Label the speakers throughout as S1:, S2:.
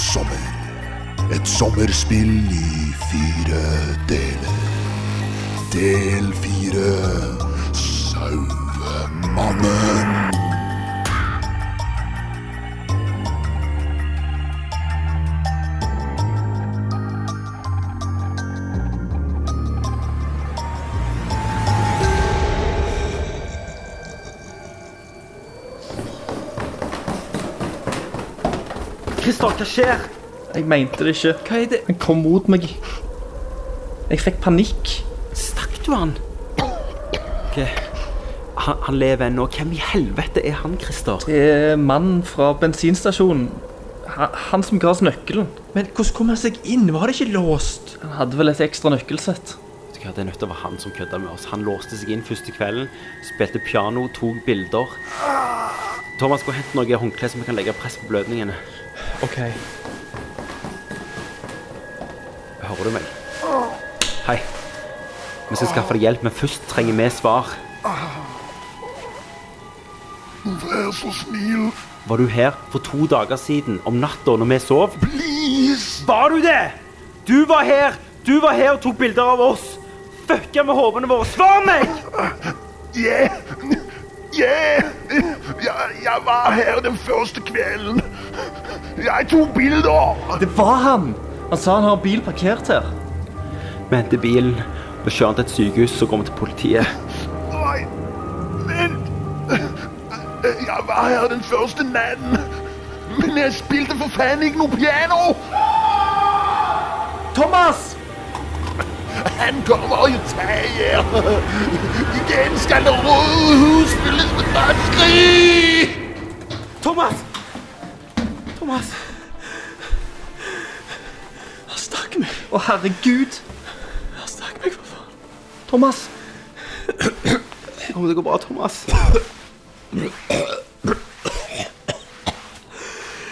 S1: sommer. Et sommerspill i fire deler. Del fire Sauemannen.
S2: Christer, hva skjer?
S3: Jeg mente det ikke.
S2: Hva er det?
S3: Han kom mot meg. Jeg fikk panikk.
S2: Stakk du han? Ok, han, han lever ennå. Hvem i helvete er han, Christer?
S3: Det er mannen fra bensinstasjonen. Han, han som ga oss nøkkelen.
S4: Men hvordan kom han seg inn? Var det ikke låst?
S3: Han hadde vel et ekstra nøkkelsett.
S2: Vet du hva, Det er nødt til å være han som kødda med oss. Han låste seg inn første kvelden, spilte piano, tok bilder. Thomas, gå og hent noe håndkle som vi kan legge press på blødningene.
S4: OK.
S2: Hører du meg? Hei. Vi skal skaffe deg hjelp, men først trenger vi svar.
S1: Vær så snill,
S2: Var du her for to dager siden, om natta, når vi sov?
S1: please.
S2: Var du det? Du var her! Du var her og tok bilder av oss! Fucka med hodene våre! Svar meg!
S1: Yeah. Yeah. Jeg, jeg var her den første kvelden. Jeg tok bilder.
S3: Det var han! Han sa han har bil parkert her.
S2: Vi henter bilen og kjører den til et sykehus, så går vi til politiet.
S1: Nei, vent. Jeg var her den første natten. Men jeg spilte for faen ikke noe piano.
S3: Thomas!
S1: Han kommer jo tager. Igen skal det røde hus fylles med dødsskrik!
S2: Thomas! Thomas!
S4: Han stakk meg.
S3: Å, herregud!
S4: Han stakk meg, for faen.
S3: Thomas!
S2: Om det går bra, Thomas?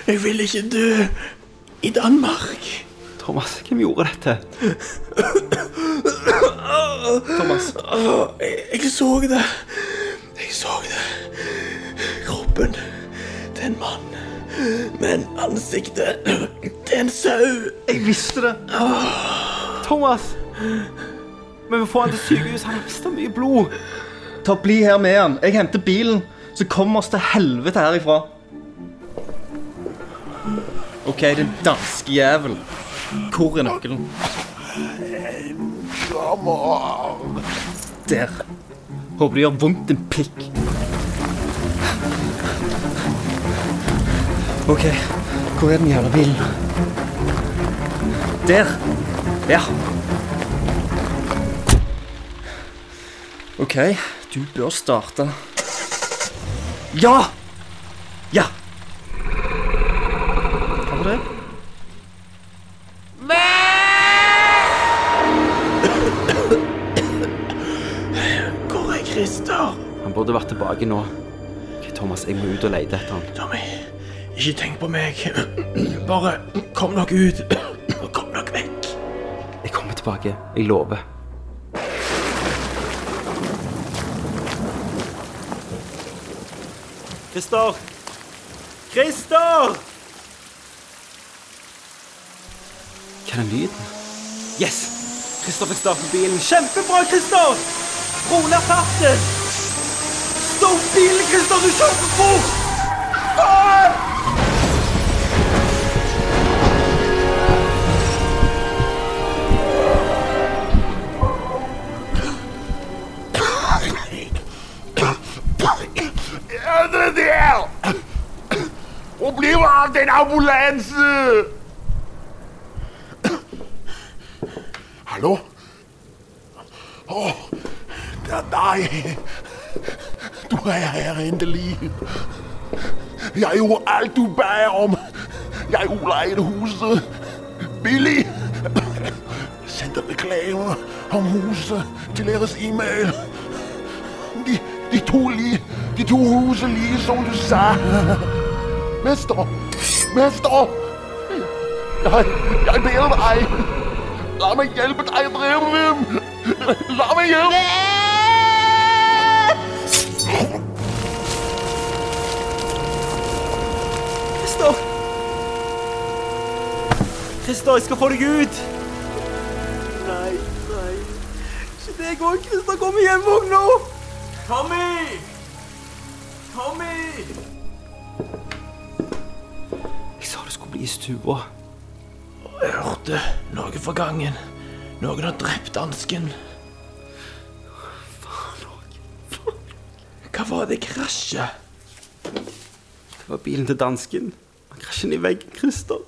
S4: Jeg vil ikke dø i Danmark.
S2: Thomas, hvem gjorde dette?
S3: Thomas.
S4: Jeg, jeg så det. Jeg så det. Kroppen til en mann. Men ansiktet Det er en sau.
S3: Jeg visste det.
S2: Thomas! Men vi får han til sykehus. Han har mista mye blod.
S3: Ta Bli her med han. Jeg henter bilen, så kommer oss til helvete herifra. OK, din danske jævel. Hvor er nøkkelen? Der. Håper det gjør vondt, en pikk. OK, hvor er den jævla bilen? Der. Ja. OK, du bør starte. Ja! Ja! Hva var det?
S4: Hvor er Christer?
S2: Han burde vært tilbake nå. Ok, Thomas, jeg må ut og lete etter han.
S4: Tommy, ikke tenk på meg. Bare kom dere ut. Kom dere vekk.
S2: Jeg kommer tilbake. Jeg lover. Christer! Christer! Hva er den lyden? Yes! Christer fikk starte bilen. Kjempebra, Christer! Ro ned farten! Stopp bilen, Christer! Du kjører for fort! Faen!
S1: Av den ambulanse? Hallo? Åh, det er deg. Du er her endelig. Jeg gjorde alt du bad om. Jeg udlejede huset. Billig. Sendte reklamer om huset til deres e-mail. De, to lige, de to huset lige som du sa. Mester, mester. Jeg, jeg ber deg. La meg hjelpe deg drive. La meg hjelpe.
S2: Christer! Christer, jeg skal få deg ut!
S4: Nei, nei. Ikke deg òg. Christer Kom hjem òg nå.
S2: Tommy! Tommy! Bli i stua.
S4: Jeg hørte noe fra gangen. Noen har drept dansken. Faen, Hva var det krasjet?
S2: Det var bilen til dansken. Han krasjet i veggen, Christer.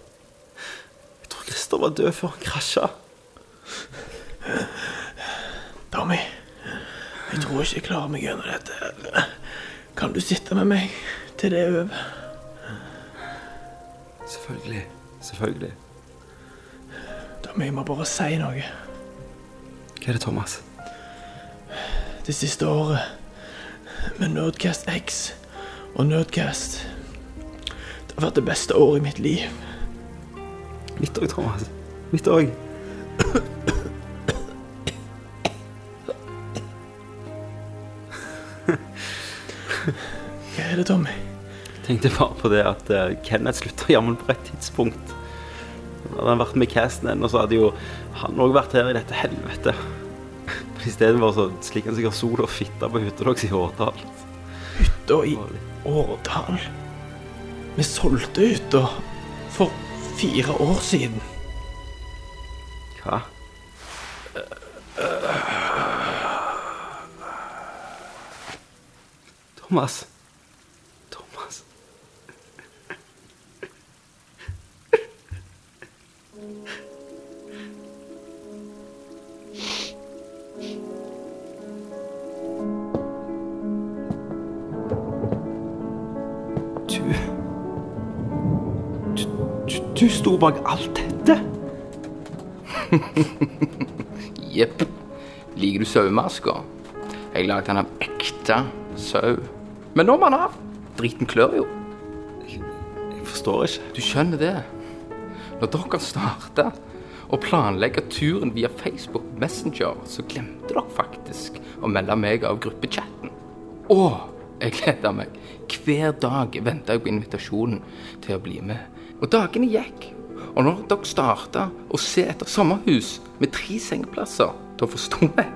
S2: Jeg tror Christer var død før han krasja.
S4: Tommy, jeg tror ikke jeg klarer meg gjennom dette. Kan du sitte med meg til det er over?
S2: Selvfølgelig. Selvfølgelig.
S4: Jeg må bare si noe.
S2: Hva er det, Thomas?
S4: Det siste året med Nerdcast X og Nerdcast Det har vært det beste året i mitt liv.
S2: Mitt òg, Thomas. Mitt òg.
S4: Hva er det, Tommy?
S2: Tenkte bare på det at uh, Kenneth slutta jammen på et tidspunkt. Hadde han vært med i casten ennå, så hadde jo han òg vært her i dette helvete. Men istedenfor så slikker han sikkert sol og fitte på hytta deres i Årdal.
S4: Hytta i Årdal. Vi solgte hytta for fire år siden.
S2: Hva? Thomas. Thomas. Du, sto bak alt dette?
S5: Jepp. Liker du sauemasker? Jeg lagde den av ekte sau. Men nå må den av. Driten klør jo.
S2: Jeg forstår ikke.
S5: Du skjønner det. Når dere starta å planlegge turen via Facebook Messenger, så glemte dere faktisk å melde meg av gruppechatten. Å, jeg gleda meg. Hver dag venta jeg på invitasjonen til å bli med. Og dagene gikk. Og når dere starta å se etter sommerhus med tre sengeplasser, da forsto jeg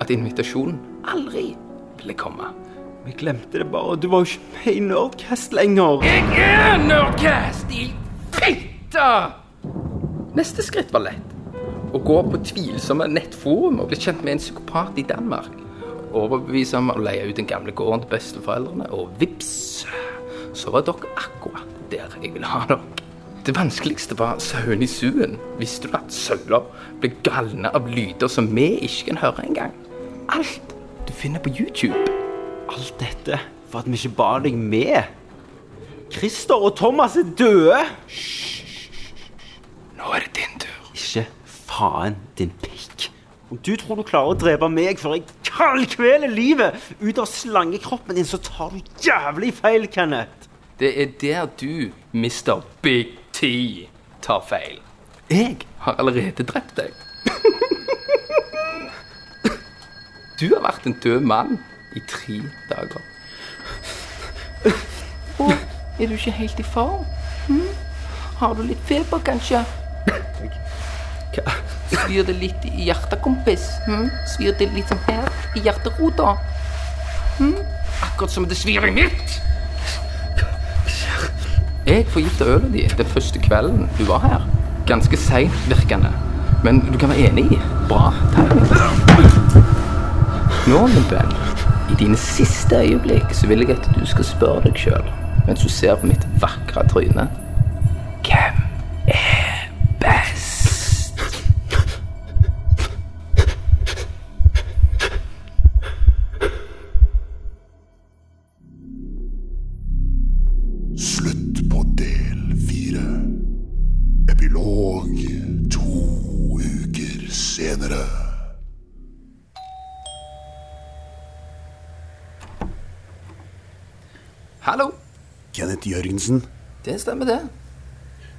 S5: at invitasjonen aldri ville komme.
S2: Vi glemte det bare. Du var jo ikke med i Nerdcast lenger.
S5: Jeg er Nerdcast i fitte! Neste skritt var lett. Å gå på tvilsomme nettforum og bli kjent med en psykopat i Danmark. Overbevise ham om å leie ut den gamle gården til besteforeldrene, og vips, så var dere akkurat der jeg ville ha dere. Det vanskeligste var sauene i suen. Visste du at sauer blir galne av lyder som vi ikke kan høre engang? Alt du finner på YouTube.
S2: Alt dette for at vi ikke ba deg med. Christer og Thomas er døde.
S5: Nå er det din tur.
S2: Ikke faen din pikk. Om du tror du klarer å drepe meg før jeg kaldkveler livet ut av slangekroppen din, så tar du jævlig feil, Kenneth.
S5: Det er der du, Mr. Big T, tar feil. Jeg har allerede drept deg. Du har vært en død mann i tre dager. Og er du ikke helt i form? Hm? Har du litt feber, kanskje?
S2: Hva?
S5: Svir det litt i hjertet, kompis? Hm? Svir det litt som her, i hjerterota? Hm? Akkurat som det svir i mitt! Jeg forgifta ølet din den første kvelden du var her. Ganske seint virkende. Men du kan være enig i. Bra timing. Nå, min venn, i dine siste øyeblikk så vil jeg at du skal spørre deg sjøl, mens du ser på mitt vakre tryne Hvem er Hallo,
S6: Kenneth Jørgensen.
S5: det stemmer det.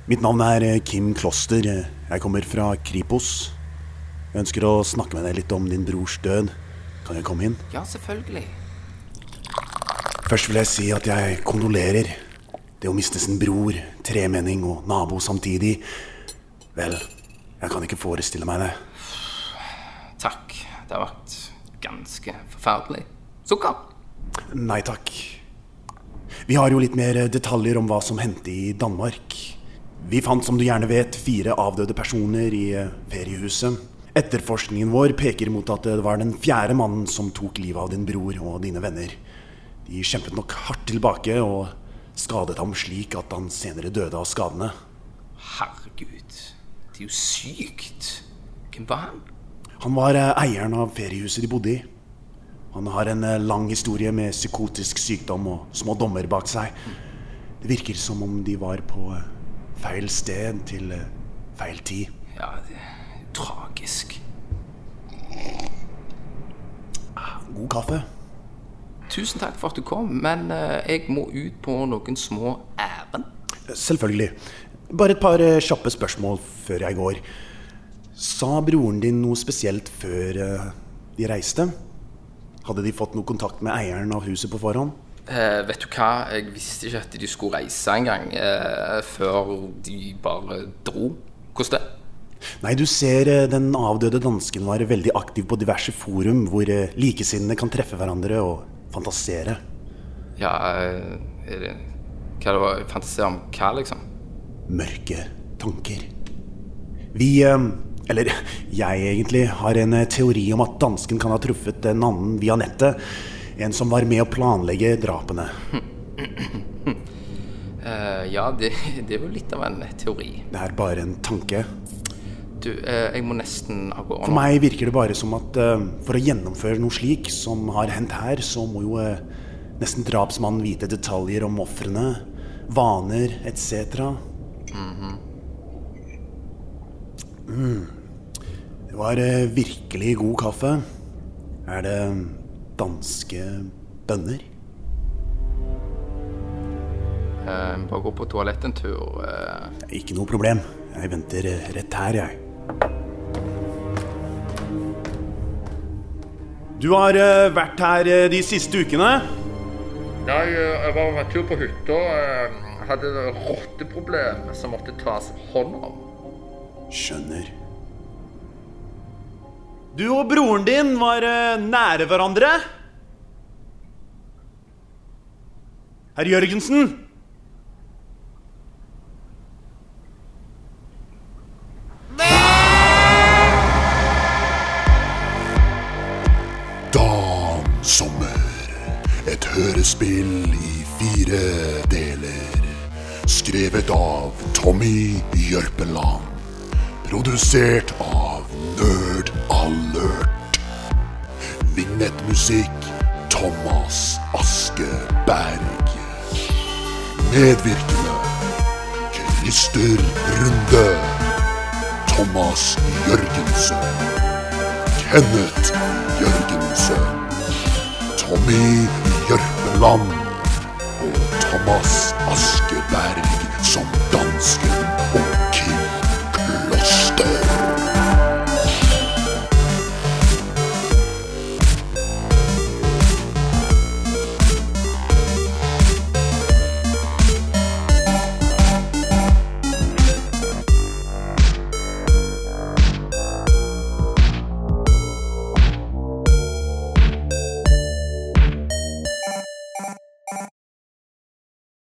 S6: Mitt navn er eh, Kim Kloster. Jeg kommer fra Kripos. Jeg ønsker å snakke med deg litt om din brors død. Kan jeg komme inn?
S5: Ja, selvfølgelig.
S6: Først vil jeg si at jeg kondolerer. Det å miste sin bror, tremenning og nabo samtidig, Vel, jeg kan ikke forestille meg det.
S5: Takk. Det har vært ganske forferdelig. Sukker?
S6: Nei takk. Vi har jo litt mer detaljer om hva som hendte i Danmark. Vi fant, som du gjerne vet, fire avdøde personer i eh, feriehuset. Etterforskningen vår peker mot at det var den fjerde mannen som tok livet av din bror og dine venner. De kjempet nok hardt tilbake og skadet ham slik at han senere døde av skadene.
S5: Herregud. Det er jo sykt. Hvem var han?
S6: Han var eh, eieren av feriehuset de bodde i. Han har en eh, lang historie med psykotisk sykdom og små dommer bak seg. Det virker som om de var på eh, feil sted til eh, feil tid.
S5: Ja, det er tragisk.
S6: God kaffe.
S5: Tusen takk for at du kom, men jeg må ut på noen små ærend.
S6: Selvfølgelig. Bare et par kjappe spørsmål før jeg går. Sa broren din noe spesielt før de reiste? Hadde de fått noe kontakt med eieren av huset på forhånd?
S5: Eh, vet du hva, jeg visste ikke at de skulle reise engang, eh, før de bare dro. Hvordan det?
S6: Nei, du ser eh, den avdøde dansken var veldig aktiv på diverse forum hvor eh, likesinnede kan treffe hverandre og fantasere.
S5: Ja, eh, er det Hva det var Fantasere om hva, liksom?
S6: Mørke tanker. Vi, eh, eller jeg egentlig, har en eh, teori om at dansken kan ha truffet en annen via nettet. En som var med å planlegge drapene.
S5: Uh, ja, det, det er jo litt av en teori.
S6: Det er bare en tanke.
S5: Du, uh, jeg må nesten av gårde
S6: For meg virker det bare som at uh, for å gjennomføre noe slik som har hendt her, så må jo nesten drapsmannen vite detaljer om ofrene, vaner etc. mm. Det var eh, virkelig god kaffe. Er det danske bønner?
S5: Eh, bare gå på toalettet en tur. Eh.
S6: Ikke noe problem. Jeg venter eh, rett her, jeg. Du har vært her de siste ukene?
S5: Nei, jeg var en tur på hytta. Jeg Hadde rotteproblem som måtte tas hånd om.
S6: Skjønner. Du og broren din var eh, nære hverandre? Herr Jørgensen?
S7: Dansommer. Et hørespill i fire deler. Skrevet av Tommy Jørpeland. Produsert av Nerd Vignettmusikk Thomas Askeberg. Medvirkende Christer Runde. Thomas Jørgensen. Kenneth Jørgensen. Tommy Jørpeland og Thomas Ask.